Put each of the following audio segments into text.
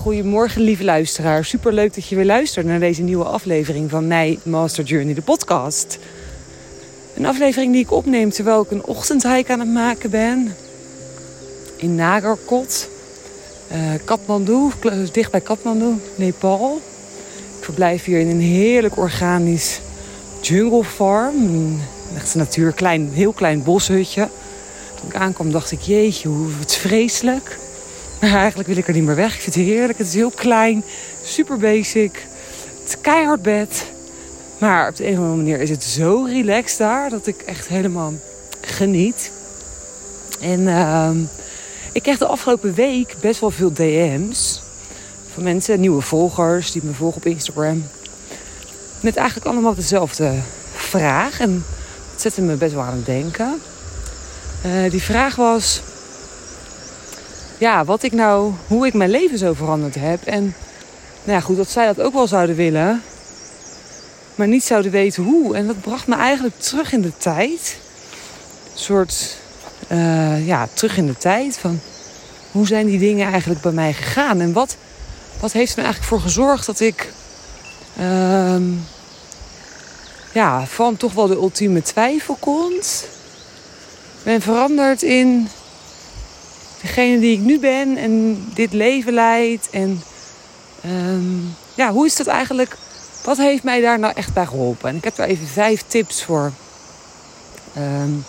Goedemorgen, lieve luisteraar. Super leuk dat je weer luistert naar deze nieuwe aflevering van mij, Master Journey, de podcast. Een aflevering die ik opneem terwijl ik een ochtendhike aan het maken ben. In Nagarkot, uh, Kathmandu, dicht bij Kathmandu, Nepal. Ik verblijf hier in een heerlijk organisch jungle farm. Echt een natuur, klein, heel klein boshutje. Toen ik aankwam dacht ik, jeetje, hoe het vreselijk. Maar eigenlijk wil ik er niet meer weg. Ik vind het heerlijk. Het is heel klein, super basic. Het is keihard bed. Maar op de een of andere manier is het zo relaxed daar dat ik echt helemaal geniet. En uh, ik kreeg de afgelopen week best wel veel DM's van mensen, nieuwe volgers die me volgen op Instagram. Met eigenlijk allemaal dezelfde vraag. En dat zette me best wel aan het denken. Uh, die vraag was: ja, wat ik nou, hoe ik mijn leven zo veranderd heb. En nou ja, goed, dat zij dat ook wel zouden willen, maar niet zouden weten hoe. En dat bracht me eigenlijk terug in de tijd. Een soort, uh, ja, terug in de tijd van hoe zijn die dingen eigenlijk bij mij gegaan? En wat, wat heeft er nou eigenlijk voor gezorgd dat ik uh, ja, van toch wel de ultieme twijfelkont ben veranderd in degene die ik nu ben en dit leven leid. En um, ja, hoe is dat eigenlijk? Wat heeft mij daar nou echt bij geholpen? En ik heb er even vijf tips voor um,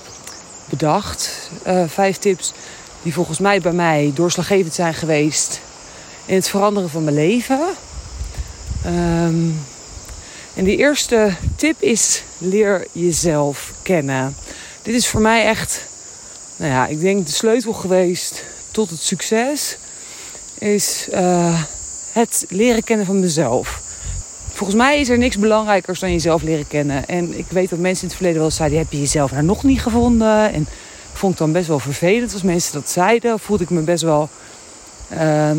bedacht. Uh, vijf tips die volgens mij bij mij doorslaggevend zijn geweest in het veranderen van mijn leven. Um, en die eerste tip is leer jezelf kennen. Dit is voor mij echt nou ja, ik denk de sleutel geweest tot het succes is uh, het leren kennen van mezelf. Volgens mij is er niks belangrijkers dan jezelf leren kennen. En ik weet dat mensen in het verleden wel zeiden: heb je jezelf nou nog niet gevonden? En vond ik dan best wel vervelend als mensen dat zeiden. Voelde ik me best wel uh,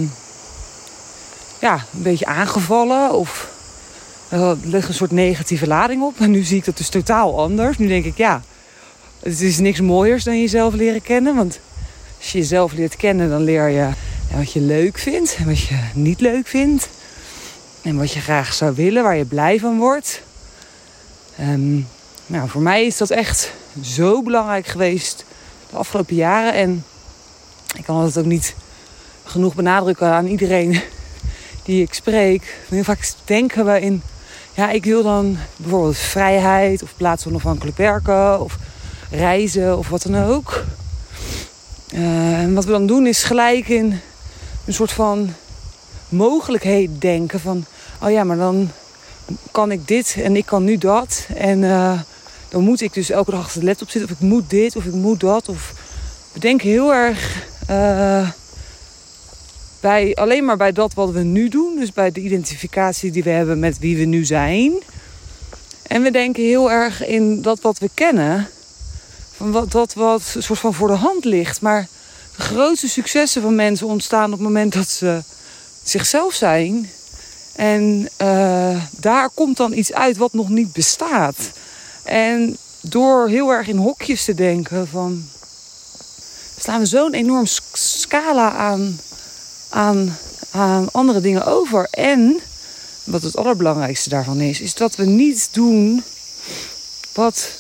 ja, een beetje aangevallen of er ligt een soort negatieve lading op. En nu zie ik dat dus totaal anders. Nu denk ik, ja, het is niks mooiers dan jezelf leren kennen. Want als je jezelf leert kennen, dan leer je wat je leuk vindt en wat je niet leuk vindt. En wat je graag zou willen, waar je blij van wordt. Um, nou, voor mij is dat echt zo belangrijk geweest de afgelopen jaren. En ik kan het ook niet genoeg benadrukken aan iedereen die ik spreek. Heel vaak denken we in, ja, ik wil dan bijvoorbeeld vrijheid of plaats onafhankelijk werken of reizen of wat dan ook. Uh, en wat we dan doen is gelijk in een soort van mogelijkheid denken van... oh ja, maar dan kan ik dit en ik kan nu dat. En uh, dan moet ik dus elke dag achter de laptop zitten of ik moet dit of ik moet dat. Of we denken heel erg uh, bij, alleen maar bij dat wat we nu doen. Dus bij de identificatie die we hebben met wie we nu zijn. En we denken heel erg in dat wat we kennen wat, wat soort van voor de hand ligt. Maar de grootste successen van mensen ontstaan op het moment dat ze zichzelf zijn. En uh, daar komt dan iets uit wat nog niet bestaat. En door heel erg in hokjes te denken van... slaan we zo'n enorm scala aan, aan, aan andere dingen over. En, wat het allerbelangrijkste daarvan is... is dat we niet doen wat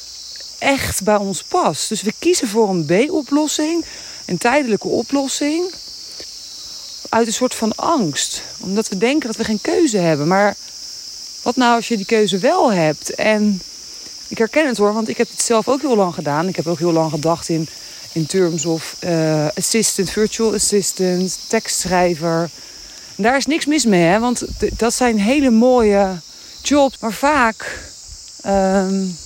echt bij ons past. Dus we kiezen voor een B-oplossing, een tijdelijke oplossing, uit een soort van angst. Omdat we denken dat we geen keuze hebben. Maar wat nou als je die keuze wel hebt? En ik herken het hoor, want ik heb het zelf ook heel lang gedaan. Ik heb ook heel lang gedacht in, in terms of uh, assistant, virtual assistant, tekstschrijver. Daar is niks mis mee, hè? want dat zijn hele mooie jobs. Maar vaak um,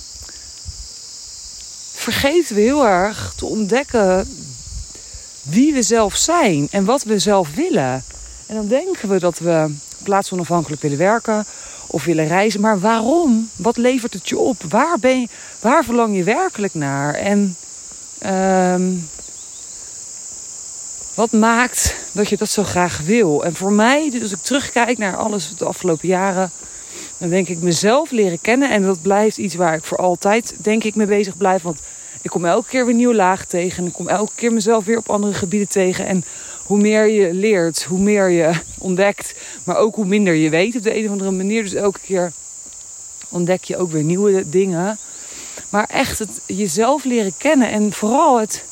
vergeten we heel erg te ontdekken wie we zelf zijn en wat we zelf willen. En dan denken we dat we plaatsonafhankelijk willen werken of willen reizen. Maar waarom? Wat levert het je op? Waar, ben je, waar verlang je werkelijk naar? En uh, wat maakt dat je dat zo graag wil? En voor mij, dus als ik terugkijk naar alles de afgelopen jaren, dan denk ik mezelf leren kennen. En dat blijft iets waar ik voor altijd, denk ik, mee bezig blijf. Want ik kom elke keer weer nieuw laag tegen. En ik kom elke keer mezelf weer op andere gebieden tegen. En hoe meer je leert, hoe meer je ontdekt, maar ook hoe minder je weet op de een of andere manier. Dus elke keer ontdek je ook weer nieuwe dingen. Maar echt het jezelf leren kennen en vooral het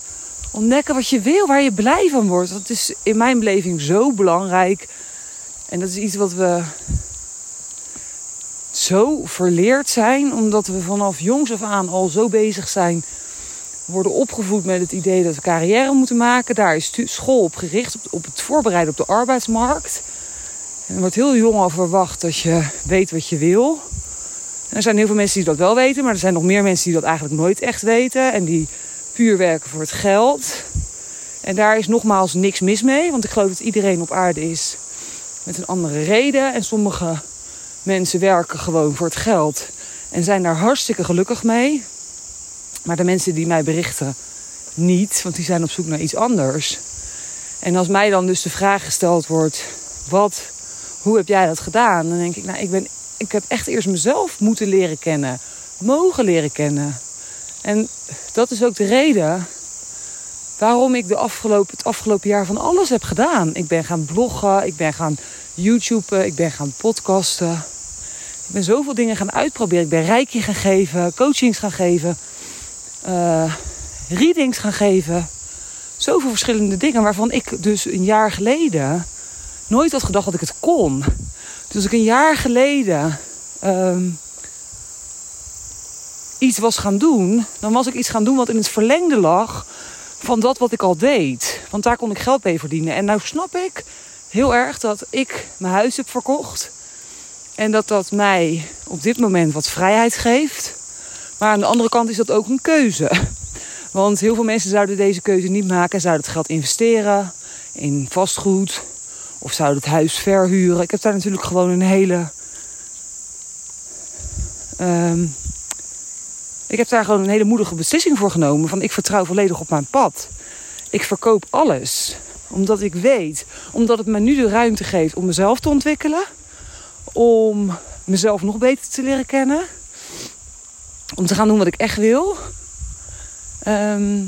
ontdekken wat je wil, waar je blij van wordt. Dat is in mijn beleving zo belangrijk. En dat is iets wat we zo verleerd zijn, omdat we vanaf jongs af aan al zo bezig zijn. Worden opgevoed met het idee dat we carrière moeten maken. Daar is school op gericht, op, het voorbereiden op de arbeidsmarkt. En er wordt heel jong al verwacht dat je weet wat je wil. er zijn heel veel mensen die dat wel weten, maar er zijn nog meer mensen die dat eigenlijk nooit echt weten. En die puur werken voor het geld. En daar is nogmaals niks mis mee, want ik geloof dat iedereen op aarde is met een andere reden. En sommige mensen werken gewoon voor het geld en zijn daar hartstikke gelukkig mee. Maar de mensen die mij berichten niet, want die zijn op zoek naar iets anders. En als mij dan dus de vraag gesteld wordt: wat, hoe heb jij dat gedaan? Dan denk ik, nou, ik, ben, ik heb echt eerst mezelf moeten leren kennen, mogen leren kennen. En dat is ook de reden waarom ik de afgelopen, het afgelopen jaar van alles heb gedaan. Ik ben gaan bloggen, ik ben gaan YouTuben, ik ben gaan podcasten. Ik ben zoveel dingen gaan uitproberen. Ik ben reiki gaan geven, coachings gaan geven, uh, readings gaan geven. Zoveel verschillende dingen waarvan ik dus een jaar geleden nooit had gedacht dat ik het kon. Dus als ik een jaar geleden um, iets was gaan doen, dan was ik iets gaan doen wat in het verlengde lag van dat wat ik al deed. Want daar kon ik geld mee verdienen. En nou snap ik heel erg dat ik mijn huis heb verkocht. En dat dat mij op dit moment wat vrijheid geeft. Maar aan de andere kant is dat ook een keuze. Want heel veel mensen zouden deze keuze niet maken. Zouden het geld investeren in vastgoed. Of zouden het huis verhuren. Ik heb daar natuurlijk gewoon een hele um, ik heb daar gewoon een hele moedige beslissing voor genomen. Van ik vertrouw volledig op mijn pad. Ik verkoop alles. Omdat ik weet. Omdat het me nu de ruimte geeft om mezelf te ontwikkelen. Om mezelf nog beter te leren kennen. Om te gaan doen wat ik echt wil. Ehm,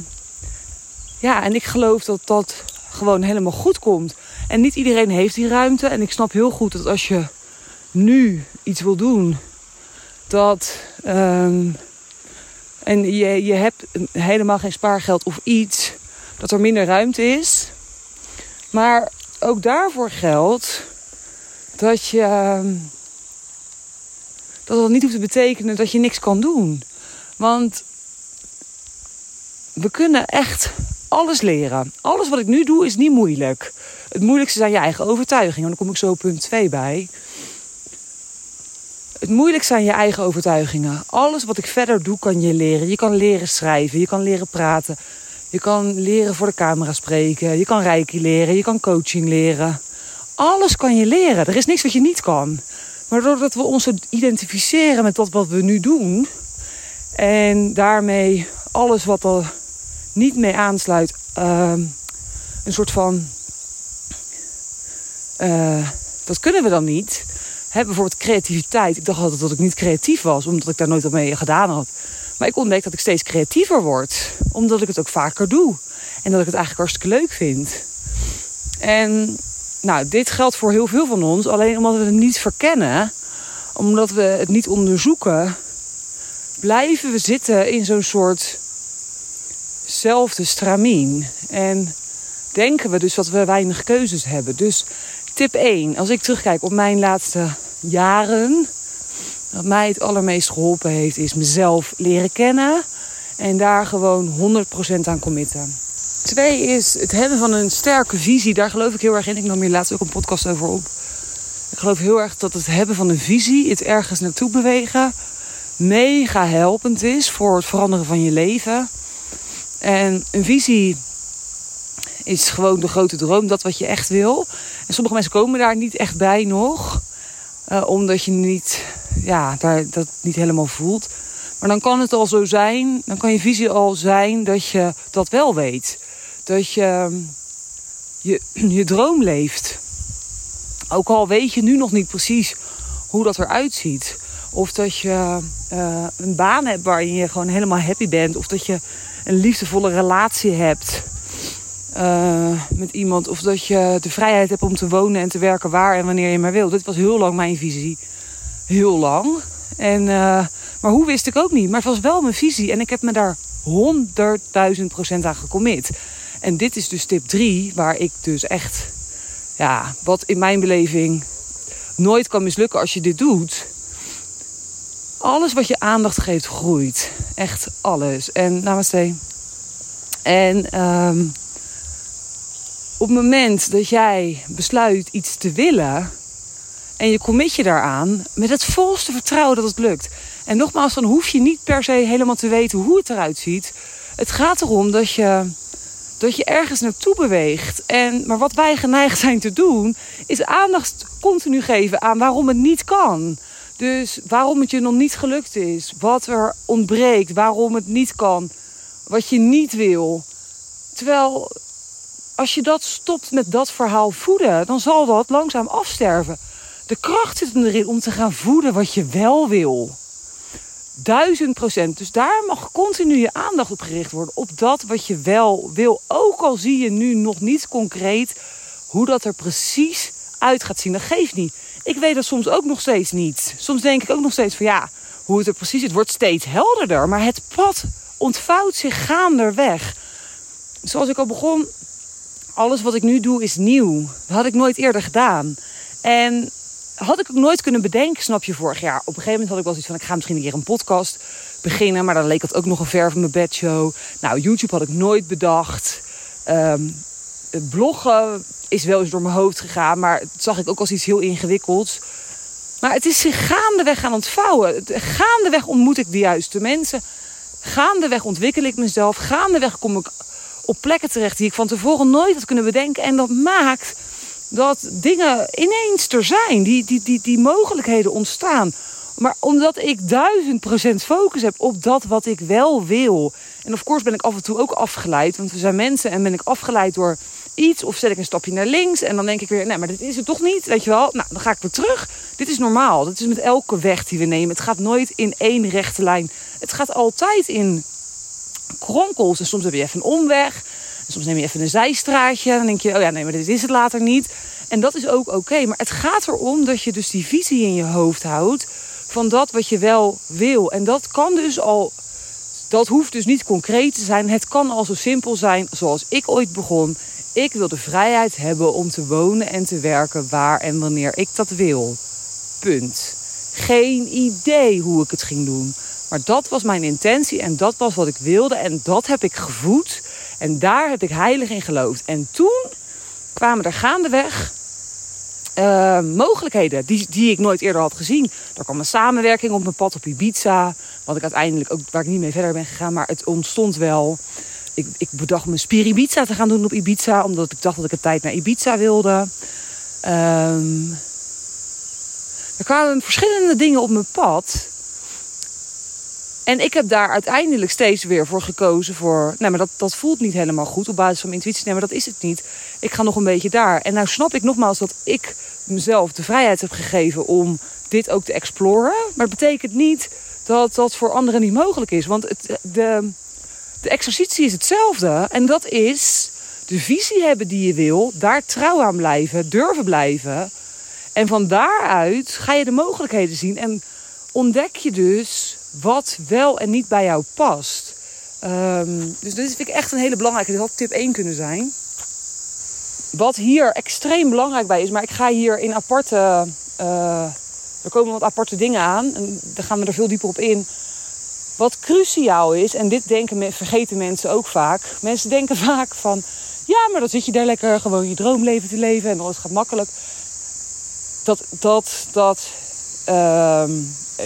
ja, en ik geloof dat dat gewoon helemaal goed komt. En niet iedereen heeft die ruimte. En ik snap heel goed dat als je nu iets wil doen, dat um, en je, je hebt helemaal geen spaargeld of iets, dat er minder ruimte is. Maar ook daarvoor geldt dat je. Ehm, dat dat niet hoeft te betekenen dat je niks kan doen. Want we kunnen echt alles leren. Alles wat ik nu doe is niet moeilijk. Het moeilijkste zijn je eigen overtuigingen. Dan kom ik zo punt 2 bij. Het moeilijk zijn je eigen overtuigingen. Alles wat ik verder doe kan je leren. Je kan leren schrijven, je kan leren praten. Je kan leren voor de camera spreken. Je kan reiki leren, je kan coaching leren. Alles kan je leren. Er is niks wat je niet kan. Maar doordat we ons identificeren met dat wat we nu doen... en daarmee alles wat er niet mee aansluit... Uh, een soort van... Uh, dat kunnen we dan niet Hè, bijvoorbeeld creativiteit. Ik dacht altijd dat ik niet creatief was, omdat ik daar nooit op mee gedaan had. Maar ik ontdek dat ik steeds creatiever word, omdat ik het ook vaker doe. En dat ik het eigenlijk hartstikke leuk vind. En nou, dit geldt voor heel veel van ons. Alleen omdat we het niet verkennen, omdat we het niet onderzoeken, blijven we zitten in zo'n soort zelfde stramien. En denken we dus dat we weinig keuzes hebben. Dus tip 1, als ik terugkijk op mijn laatste jaren. Wat mij het allermeest geholpen heeft, is mezelf leren kennen. En daar gewoon 100% aan committen. Twee is het hebben van een sterke visie. Daar geloof ik heel erg in. Ik nam hier laatst ook een podcast over op. Ik geloof heel erg dat het hebben van een visie, het ergens naartoe bewegen, mega helpend is voor het veranderen van je leven. En een visie is gewoon de grote droom, dat wat je echt wil. En sommige mensen komen daar niet echt bij nog. Uh, omdat je niet, ja, dat niet helemaal voelt. Maar dan kan het al zo zijn, dan kan je visie al zijn dat je dat wel weet. Dat je je, je droom leeft. Ook al weet je nu nog niet precies hoe dat eruit ziet. Of dat je uh, een baan hebt waarin je gewoon helemaal happy bent. Of dat je een liefdevolle relatie hebt. eh, met iemand. Of dat je de vrijheid hebt om te wonen en te werken waar en wanneer je maar wil. Dit was heel lang mijn visie. Heel lang. En, uh, maar hoe wist ik ook niet. Maar het was wel mijn visie. En ik heb me daar 100.000 procent aan gecommit. En dit is dus tip 3, waar ik dus echt, ja, wat in mijn beleving nooit kan mislukken als je dit doet. Alles wat je aandacht geeft, groeit. Echt alles. En namaste. En um, op het moment dat jij besluit iets te willen en je commit je daaraan met het volste vertrouwen dat het lukt. En nogmaals, dan hoef je niet per se helemaal te weten hoe het eruit ziet. Het gaat erom dat je, dat je ergens naartoe beweegt. En, maar wat wij geneigd zijn te doen, is aandacht continu geven aan waarom het niet kan. Dus waarom het je nog niet gelukt is, wat er ontbreekt, waarom het niet kan, wat je niet wil. Terwijl als je dat stopt met dat verhaal voeden, dan zal dat langzaam afsterven. De kracht zit erin om te gaan voeden wat je wel wil. Duizend procent. Dus daar mag continu je aandacht op gericht worden. Op dat wat je wel wil. Ook al zie je nu nog niet concreet hoe dat er precies uit gaat zien. Dat geeft niet. Ik weet dat soms ook nog steeds niet. Soms denk ik ook nog steeds van ja, hoe het er precies. Het wordt steeds helderder. Maar het pad ontvouwt zich gaanderweg. Zoals ik al begon, alles wat ik nu doe is nieuw. Dat had ik nooit eerder gedaan. En had ik ook nooit kunnen bedenken, snap je, vorig jaar. Op een gegeven moment had ik wel zoiets van, ik ga misschien een keer een podcast beginnen. Maar dan leek het ook nog een ver van mijn bedshow. Nou, YouTube had ik nooit bedacht. Um, bloggen is wel eens door mijn hoofd gegaan. Maar dat zag ik ook als iets heel ingewikkelds. Maar het is zich gaandeweg gaan ontvouwen. Gaandeweg ontmoet ik de juiste mensen. Gaandeweg ontwikkel ik mezelf. Gaandeweg kom ik op plekken terecht die ik van tevoren nooit had kunnen bedenken. En dat maakt dat dingen ineens er zijn, die, die, die, die mogelijkheden ontstaan. Maar omdat ik duizend procent focus heb op dat wat ik wel wil. En of course ben ik af en toe ook afgeleid. Want we zijn mensen en ben ik afgeleid door iets. Of zet ik een stapje naar links. En dan denk ik weer, nee, maar dit is het toch niet. Weet je wel? Nou, dan ga ik weer terug. Dit is normaal. Dat is met elke weg die we nemen. Het gaat nooit in één rechte lijn. Het gaat altijd in kronkels. En soms heb je even een omweg. Soms neem je even een zijstraatje. En dan denk je, oh ja, nee, maar dit is het later niet. En dat is ook oké. Maar het gaat erom dat je dus die visie in je hoofd houdt. Van dat wat je wel wil. En dat kan dus al. Dat hoeft dus niet concreet te zijn. Het kan al zo simpel zijn zoals ik ooit begon. Ik wil de vrijheid hebben om te wonen en te werken waar en wanneer ik dat wil. Punt. Geen idee hoe ik het ging doen. Maar dat was mijn intentie en dat was wat ik wilde en dat heb ik gevoed. En daar heb ik heilig in geloofd. En toen kwamen er gaandeweg uh, mogelijkheden die, die ik nooit eerder had gezien. Er kwam een samenwerking op mijn pad op Ibiza. Wat ik uiteindelijk ook, waar ik niet mee verder ben gegaan, maar het ontstond wel. Ik, ik bedacht mijn Spiribiza te gaan doen op Ibiza, omdat ik dacht dat ik een tijd naar Ibiza wilde. Um, er kwamen verschillende dingen op mijn pad. En ik heb daar uiteindelijk steeds weer voor gekozen voor... Nee, maar dat, dat voelt niet helemaal goed op basis van mijn intuïtie. Nee, maar dat is het niet. Ik ga nog een beetje daar. En nou snap ik nogmaals dat ik mezelf de vrijheid heb gegeven om dit ook te exploren. Maar het betekent niet dat dat voor anderen niet mogelijk is. Want het, de, de exercitie is hetzelfde. En dat is de visie hebben die je wil. Daar trouw aan blijven. Durven blijven. En van daaruit ga je de mogelijkheden zien. En ontdek je dus wat wel en niet bij jou past. Um, dus dit vind ik echt een hele belangrijke. Dit had tip 1 kunnen zijn. Wat hier extreem belangrijk bij is, maar ik ga hier in aparte. Uh, er komen wat aparte dingen aan. En daar gaan we er veel dieper op in. Wat cruciaal is, en dit denken, vergeten mensen ook vaak. Mensen denken vaak van. Ja, maar dan zit je daar lekker gewoon je droomleven te leven en alles gaat makkelijk. Dat, dat, dat. Uh,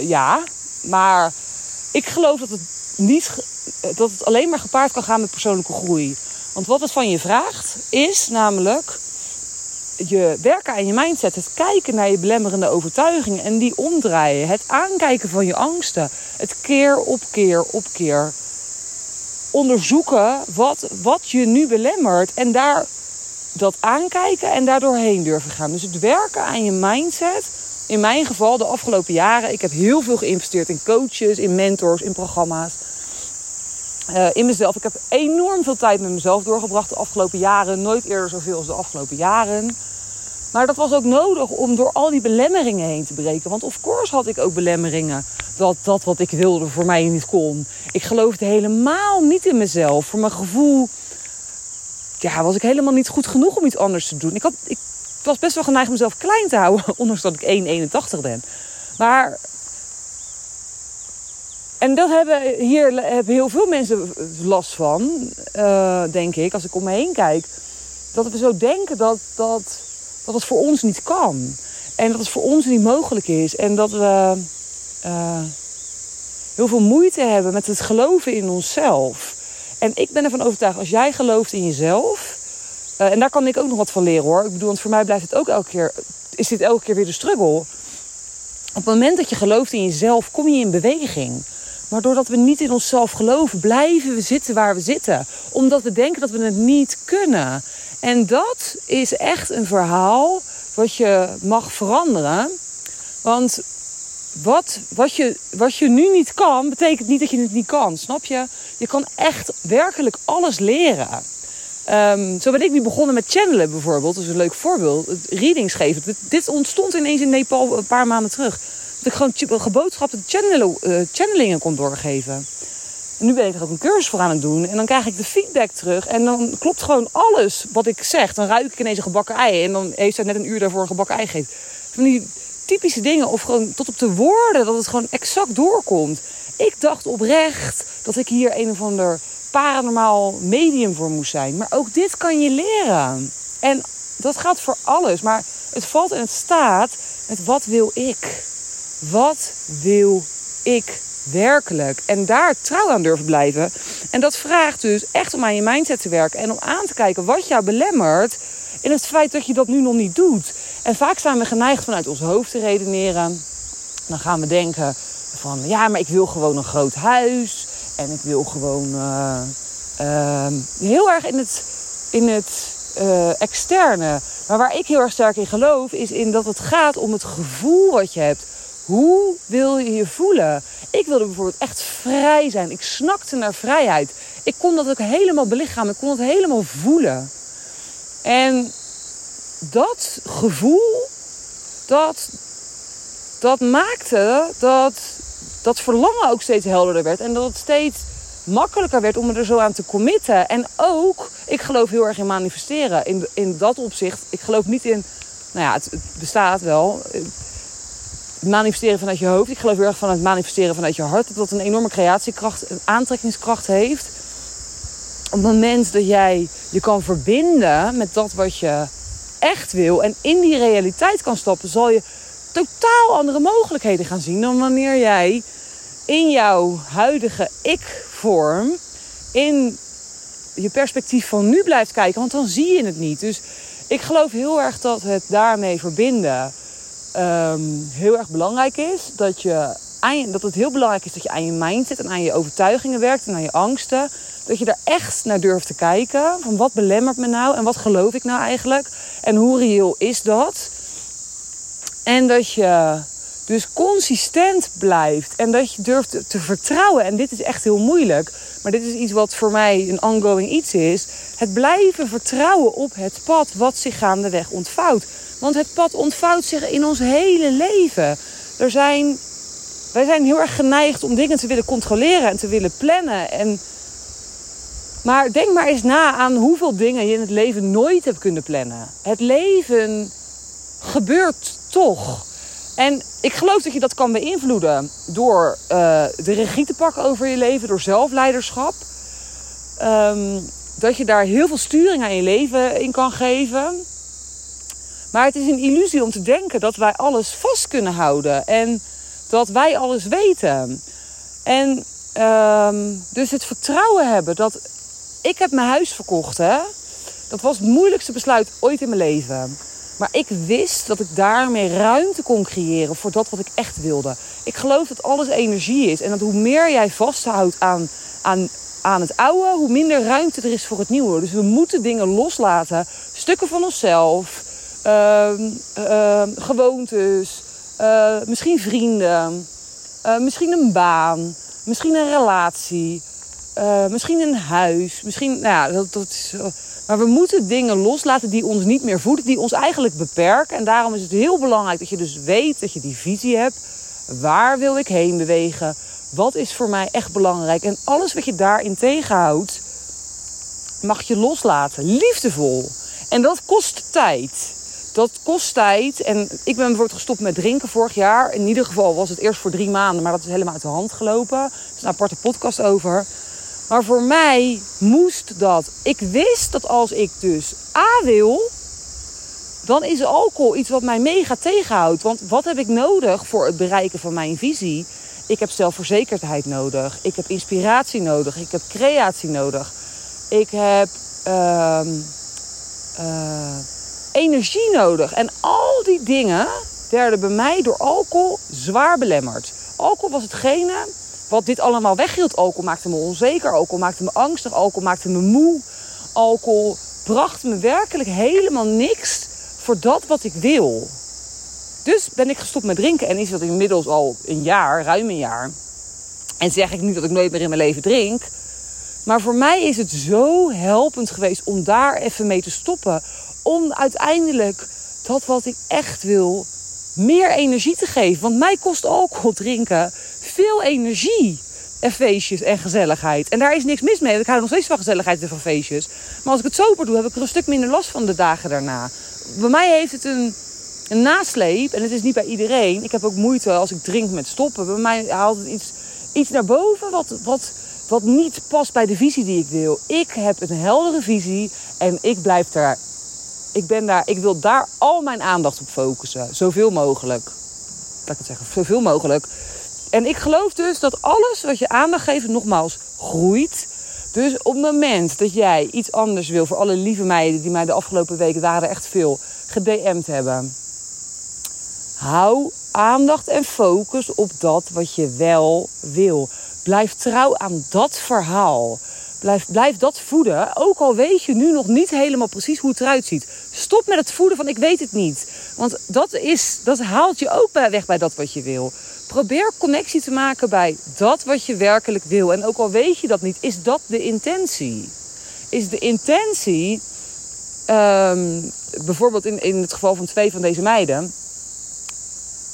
ja, maar ik geloof dat het, niet, dat het alleen maar gepaard kan gaan met persoonlijke groei. Want wat het van je vraagt, is namelijk je werken aan je mindset. Het kijken naar je belemmerende overtuigingen en die omdraaien. Het aankijken van je angsten. Het keer op keer op keer onderzoeken wat, wat je nu belemmert. En daar dat aankijken en daardoor heen durven gaan. Dus het werken aan je mindset in mijn geval de afgelopen jaren, ik heb heel veel geïnvesteerd in coaches, in mentors, in programma's. uh, in mezelf. Ik heb enorm veel tijd met mezelf doorgebracht de afgelopen jaren. Nooit eerder zoveel als de afgelopen jaren. Maar dat was ook nodig om door al die belemmeringen heen te breken. Want of course had ik ook belemmeringen dat dat wat ik wilde voor mij niet kon. Ik geloofde helemaal niet in mezelf. Voor mijn gevoel ja, was ik helemaal niet goed genoeg om iets anders te doen. Ik, had, ik was best wel geneigd mezelf klein te houden, ondanks dat ik 1,81 ben. Maar en dat hebben hier hebben heel veel mensen last van, uh, denk ik, als ik om me heen kijk. Dat we zo denken dat, dat, dat het voor ons niet kan. En dat het voor ons niet mogelijk is. En dat we uh, heel veel moeite hebben met het geloven in onszelf. En ik ben ervan overtuigd, als jij gelooft in jezelf. Uh, en daar kan ik ook nog wat van leren hoor. Ik bedoel, want voor mij blijft het ook elke keer. Is dit elke keer weer de struggle? Op het moment dat je gelooft in jezelf, kom je in beweging. Maar doordat we niet in onszelf geloven, blijven we zitten waar we zitten. Omdat we denken dat we het niet kunnen. En dat is echt een verhaal wat je mag veranderen. Want wat, wat, je, wat je nu niet kan, betekent niet dat je het niet kan. Snap je? Je kan echt werkelijk alles leren. Um, zo ben ik nu begonnen met channelen bijvoorbeeld. Dat is een leuk voorbeeld. Readings geven. Dit ontstond ineens in Nepal een paar maanden terug. Dat ik gewoon geboodschapte channel, uh, channelingen kon doorgeven. En nu ben ik er ook een cursus voor aan het doen. En dan krijg ik de feedback terug. En dan klopt gewoon alles wat ik zeg. Dan ruik ik ineens een gebakken ei. En dan heeft zij net een uur daarvoor een gebakken ei gegeven. Van die typische dingen. Of gewoon tot op de woorden. Dat het gewoon exact doorkomt. Ik dacht oprecht dat ik hier een of ander paranormaal medium voor moest zijn. Maar ook dit kan je leren. En dat gaat voor alles. Maar het valt en het staat met wat wil ik? Wat wil ik werkelijk? En daar trouw aan durven blijven. En dat vraagt dus echt om aan je mindset te werken. En om aan te kijken wat jou belemmert in het feit dat je dat nu nog niet doet. En vaak zijn we geneigd vanuit ons hoofd te redeneren. Dan gaan we denken van ja, maar ik wil gewoon een groot huis. En ik wil gewoon uh, uh, heel erg in het, in het uh, externe. Maar waar ik heel erg sterk in geloof, is in dat het gaat om het gevoel wat je hebt. Hoe wil je je voelen? Ik wilde bijvoorbeeld echt vrij zijn. Ik snakte naar vrijheid. Ik kon dat ook helemaal belichamen. Ik kon het helemaal voelen. En dat gevoel, dat, dat maakte dat dat verlangen ook steeds helderder werd. En dat het steeds makkelijker werd om er zo aan te committen. En ook, ik geloof heel erg in manifesteren. In, in dat opzicht, ik geloof niet in... Nou ja, het, het bestaat wel. Het manifesteren vanuit je hoofd. Ik geloof heel erg van het manifesteren vanuit je hart. Dat dat een enorme creatiekracht, een aantrekkingskracht heeft. Op het moment dat jij je kan verbinden met dat wat je echt wil... en in die realiteit kan stappen, zal je totaal andere mogelijkheden gaan zien... dan wanneer jij in jouw huidige ik-vorm, in je perspectief van nu blijft kijken, want dan zie je het niet. Dus ik geloof heel erg dat het daarmee verbinden um, heel erg belangrijk is. Dat, je dat het heel belangrijk is dat je aan je mindset en aan je overtuigingen werkt en aan je angsten. Dat je daar echt naar durft te kijken. Van wat belemmert me nou en wat geloof ik nou eigenlijk? En hoe reëel is dat? En dat je dus consistent blijft en dat je durft te vertrouwen. En dit is echt heel moeilijk, maar dit is iets wat voor mij een ongoing iets is. Het blijven vertrouwen op het pad wat zich gaandeweg ontvouwt. Want het pad ontvouwt zich in ons hele leven. Er zijn, wij zijn heel erg geneigd om dingen te willen controleren en te willen plannen. En, maar denk maar eens na aan hoeveel dingen je in het leven nooit hebt kunnen plannen. Het leven gebeurt toch. En ik geloof dat je dat kan beïnvloeden door uh, de regie te pakken over je leven, door zelfleiderschap. Um, dat je daar heel veel sturing aan je leven in kan geven. Maar het is een illusie om te denken dat wij alles vast kunnen houden en dat wij alles weten. En um, dus het vertrouwen hebben dat ik heb mijn huis verkocht. Hè? Dat was het moeilijkste besluit ooit in mijn leven. Maar ik wist dat ik daarmee ruimte kon creëren voor dat wat ik echt wilde. Ik geloof dat alles energie is. En dat hoe meer jij vasthoudt aan, aan, aan het oude, hoe minder ruimte er is voor het nieuwe. Dus we moeten dingen loslaten. Stukken van onszelf. Uh, uh, gewoontes. Uh, misschien vrienden. Eh, misschien een baan. Misschien een relatie. Eh, misschien een huis. Misschien, nou ja, dat, dat is, maar we moeten dingen loslaten die ons niet meer voeden, die ons eigenlijk beperken. En daarom is het heel belangrijk dat je dus weet dat je die visie hebt. Waar wil ik heen bewegen? Wat is voor mij echt belangrijk? En alles wat je daarin tegenhoudt, mag je loslaten. Liefdevol. En dat kost tijd. Dat kost tijd. En ik ben bijvoorbeeld gestopt met drinken vorig jaar. In ieder geval was het eerst voor drie maanden, maar dat is helemaal uit de hand gelopen. Er is een aparte podcast over. Maar voor mij moest dat. Ik wist dat als ik dus A wil, dan is alcohol iets wat mij mega tegenhoudt. Want wat heb ik nodig voor het bereiken van mijn visie? Ik heb zelfverzekerdheid nodig. Ik heb inspiratie nodig. Ik heb creatie nodig. Ik heb uh, uh, energie nodig. En al die dingen werden bij mij door alcohol zwaar belemmerd. Alcohol was hetgene wat dit allemaal weghield. Alcohol maakte me onzeker. Alcohol maakte me angstig. Alcohol maakte me moe. Alcohol bracht me werkelijk helemaal niks voor dat wat ik wil. Dus ben ik gestopt met drinken. En is dat inmiddels al een jaar, ruim een jaar. En zeg ik niet dat ik nooit meer in mijn leven drink. Maar voor mij is het zo helpend geweest om daar even mee te stoppen. Om uiteindelijk dat wat ik echt wil, meer energie te geven. Want mij kost alcohol drinken veel energie. En feestjes en gezelligheid. En daar is niks mis mee. Ik hou nog steeds van gezelligheid en van feestjes. Maar als ik het sober doe, heb ik er een stuk minder last van de dagen daarna. Bij mij heeft het een, een nasleep. En het is niet bij iedereen. Ik heb ook moeite als ik drink met stoppen. Bij mij haalt het iets, iets naar boven wat, wat, wat niet past bij de visie die ik wil. Ik heb een heldere visie. En ik blijf daar. Ik, ben daar, ik wil daar al mijn aandacht op focussen. Zoveel mogelijk. Laat ik het zeggen, zoveel mogelijk. En ik geloof dus dat alles wat je aandacht geeft, nogmaals, groeit. Dus op het moment dat jij iets anders wil, voor alle lieve meiden die mij de afgelopen weken waren echt veel gedM'd hebben. Hou aandacht en focus op dat wat je wel wil. Blijf trouw aan dat verhaal. Blijf, blijf dat voeden. Ook al weet je nu nog niet helemaal precies hoe het eruit ziet. Stop met het voeden van ik weet het niet. Want dat, is, dat haalt je ook weg bij dat wat je wil. Probeer connectie te maken bij dat wat je werkelijk wil. En ook al weet je dat niet, is dat de intentie? Is de intentie, um, bijvoorbeeld in, in het geval van twee van deze meiden.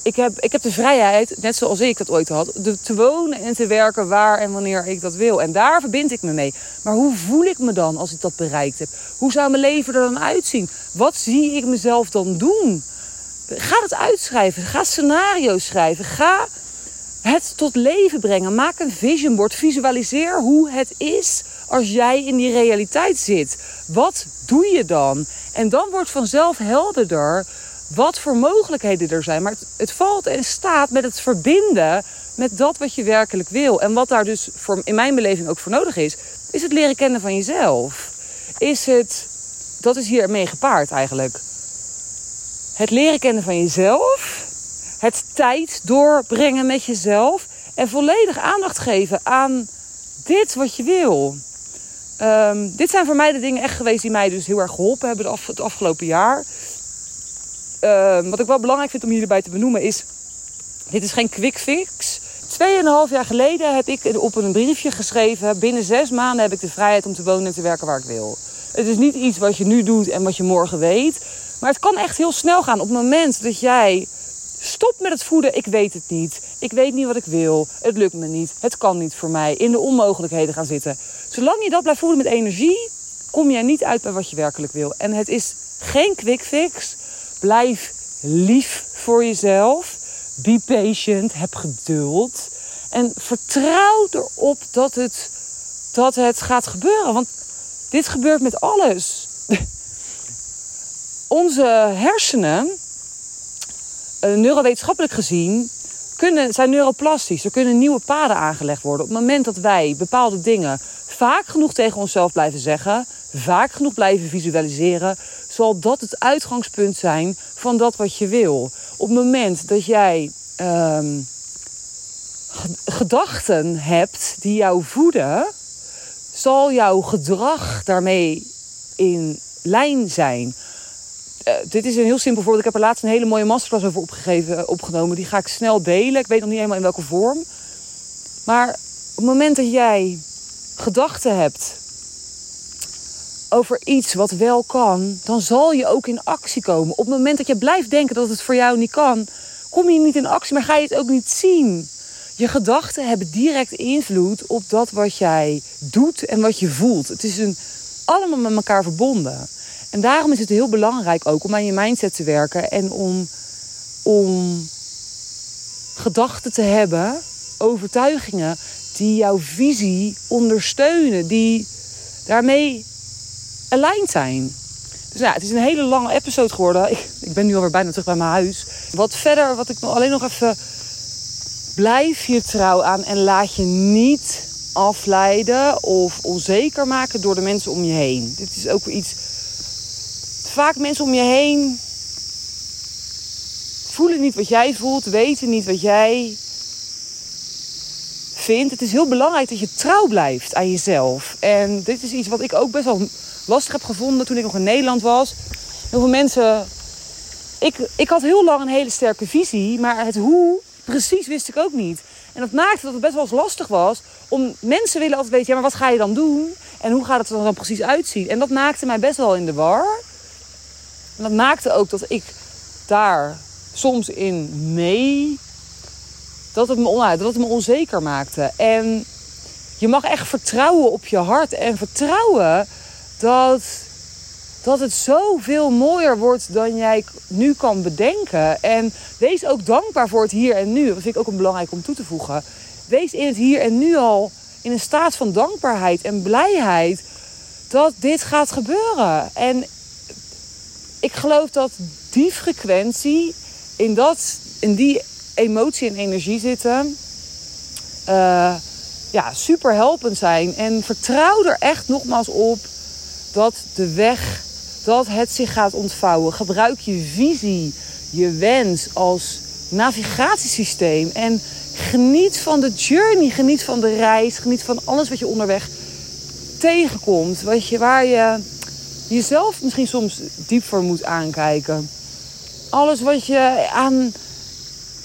Ik heb, ik heb de vrijheid, net zoals ik dat ooit had, de, te wonen en te werken waar en wanneer ik dat wil. En daar verbind ik me mee. Maar hoe voel ik me dan als ik dat bereikt heb? Hoe zou mijn leven er dan uitzien? Wat zie ik mezelf dan doen? Ga het uitschrijven. Ga scenario's schrijven. Ga het tot leven brengen. Maak een vision board. Visualiseer hoe het is als jij in die realiteit zit. Wat doe je dan? En dan wordt vanzelf helderder wat voor mogelijkheden er zijn. Maar het, het valt en staat met het verbinden met dat wat je werkelijk wil. En wat daar dus voor, in mijn beleving ook voor nodig is, is het leren kennen van jezelf. Is het, dat is hiermee gepaard eigenlijk het leren kennen van jezelf. Het tijd doorbrengen met jezelf. En volledig aandacht geven aan dit wat je wil. Um, dit zijn voor mij de dingen echt geweest die mij dus heel erg geholpen hebben het afgelopen jaar. Um, wat ik wel belangrijk vind om hierbij te benoemen is... Dit is geen quick fix. Tweeënhalf jaar geleden heb ik op een briefje geschreven... binnen zes maanden heb ik de vrijheid om te wonen en te werken waar ik wil. Het is niet iets wat je nu doet en wat je morgen weet. Maar het kan echt heel snel gaan. Op het moment dat jij stopt met het voeden, ik weet het niet. Ik weet niet wat ik wil. Het lukt me niet. Het kan niet voor mij. In de onmogelijkheden gaan zitten. Zolang je dat blijft voeden met energie, kom jij niet uit bij wat je werkelijk wil. En het is geen quick fix. Blijf lief voor jezelf. Be patient. Heb geduld. En vertrouw erop dat het, dat het gaat gebeuren. Want dit gebeurt met alles. Onze hersenen, uh, neurowetenschappelijk gezien, kunnen, zijn neuroplastisch. Er kunnen nieuwe paden aangelegd worden. Op het moment dat wij bepaalde dingen vaak genoeg tegen onszelf blijven zeggen, vaak genoeg blijven visualiseren, zal dat het uitgangspunt zijn van dat wat je wil. Op het moment dat jij um, gedachten hebt die jou voeden, zal jouw gedrag daarmee in lijn zijn. Uh, dit is een heel simpel voorbeeld. Ik heb er laatst een hele mooie masterclass over opgegeven, eh, opgenomen. Die ga ik snel delen. Ik weet nog niet helemaal in welke vorm. Maar op het moment dat jij gedachten hebt over iets wat wel kan, dan zal je ook in actie komen. Op het moment dat je blijft denken dat het voor jou niet kan, kom je niet in actie, maar ga je het ook niet zien. Je gedachten hebben direct invloed op dat wat jij doet en wat je voelt. Het is een, allemaal met elkaar verbonden. En daarom is het heel belangrijk ook om aan je mindset te werken en om, om gedachten te hebben, overtuigingen die jouw visie ondersteunen, die daarmee aligned zijn. Dus ja, het is een hele lange episode geworden. Ik, ik ben nu alweer bijna terug bij mijn huis. Wat verder, wat ik alleen nog even. Blijf je trouw aan en laat je niet afleiden of onzeker maken door de mensen om je heen. Dit is ook iets. Vaak mensen om je heen voelen niet wat jij voelt, weten niet wat jij vindt. Het is heel belangrijk dat je trouw blijft aan jezelf. En dit is iets wat ik ook best wel lastig heb gevonden toen ik nog in Nederland was. Heel veel mensen. Ik, ik had heel lang een hele sterke visie, maar het hoe precies wist ik ook niet. En dat maakte dat het best wel eens lastig was. Om mensen willen altijd weten, ja, maar wat ga je dan doen? En hoe gaat het er dan precies uitzien? En dat maakte mij best wel in de war. En dat maakte ook dat ik daar soms in mee. Dat het me, onuit, dat het me onzeker maakte. En je mag echt vertrouwen op je hart. En vertrouwen dat, dat het zoveel mooier wordt dan jij nu kan bedenken. En wees ook dankbaar voor het hier en nu. Dat vind ik ook een belangrijk om toe te voegen. Wees in het hier en nu al in een staat van dankbaarheid en blijheid dat dit gaat gebeuren. En ik geloof dat die frequentie, in, dat, in die emotie en energie zitten, uh, ja, super helpend zijn. En vertrouw er echt nogmaals op dat de weg, dat het zich gaat ontvouwen. Gebruik je visie, je wens als navigatiesysteem. En geniet van de journey, geniet van de reis, geniet van alles wat je onderweg tegenkomt. Wat je, waar je jezelf misschien soms diep voor moet aankijken. Alles wat je aan,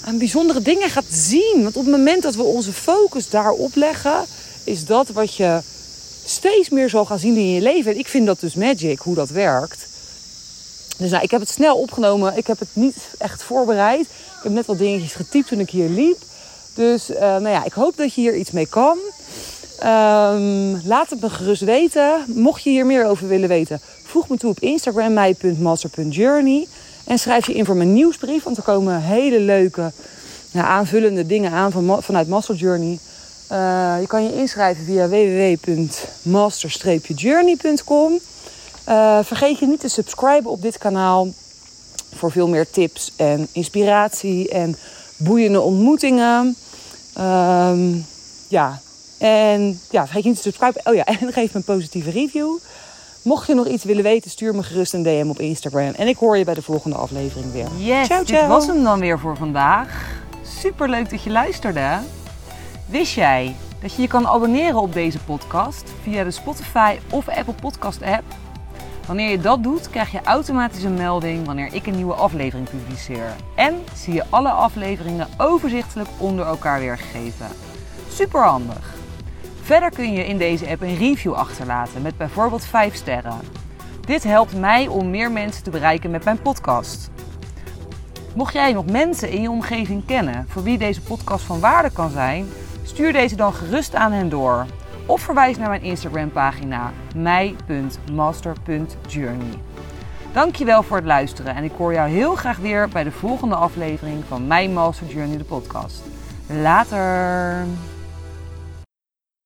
aan bijzondere dingen gaat zien. Want op het moment dat we onze focus daarop leggen, is dat wat je steeds meer zal gaan zien in je leven. En ik vind dat dus magic, hoe dat werkt. Dus nou, ik heb het snel opgenomen. Ik heb het niet echt voorbereid. Ik heb net wat dingetjes getypt toen ik hier liep. Dus uh, nou ja, ik hoop dat je hier iets mee kan. Um, laat het me gerust weten. Mocht je hier meer over willen weten, voeg me toe op Instagram, mij.master.journey. En schrijf je in voor mijn nieuwsbrief, want er komen hele leuke aanvullende dingen aan van, vanuit Master Journey. Uh, je kan je inschrijven via www.master-journey.com. Uh, eh, vergeet je niet te subscriben op dit kanaal voor veel meer tips en inspiratie en boeiende ontmoetingen. Um, ja, en ja, vergeet niet te subscriben. Oh ja, en geef me een positieve review. Mocht je nog iets willen weten, stuur me gerust een DM op Instagram. En ik hoor je bij de volgende aflevering weer. Yes, ciao, ciao. dit was hem dan weer voor vandaag. Super leuk dat je luisterde. Wist jij dat je je kan abonneren op deze podcast via de Spotify of Apple Podcast app? Wanneer je dat doet, krijg je automatisch een melding wanneer ik een nieuwe aflevering publiceer. En zie je alle afleveringen overzichtelijk onder elkaar weergegeven. Super handig! Verder kun je in deze app een review achterlaten met bijvoorbeeld 5 sterren. Dit helpt mij om meer mensen te bereiken met mijn podcast. Mocht jij nog mensen in je omgeving kennen voor wie deze podcast van waarde kan zijn, Stuur deze dan gerust aan hen door. Of verwijs naar mijn Instagram pagina mij.master.journey. Dankjewel voor het luisteren en ik hoor jou heel graag weer bij de volgende aflevering van Mijn Master Journey de podcast. Later!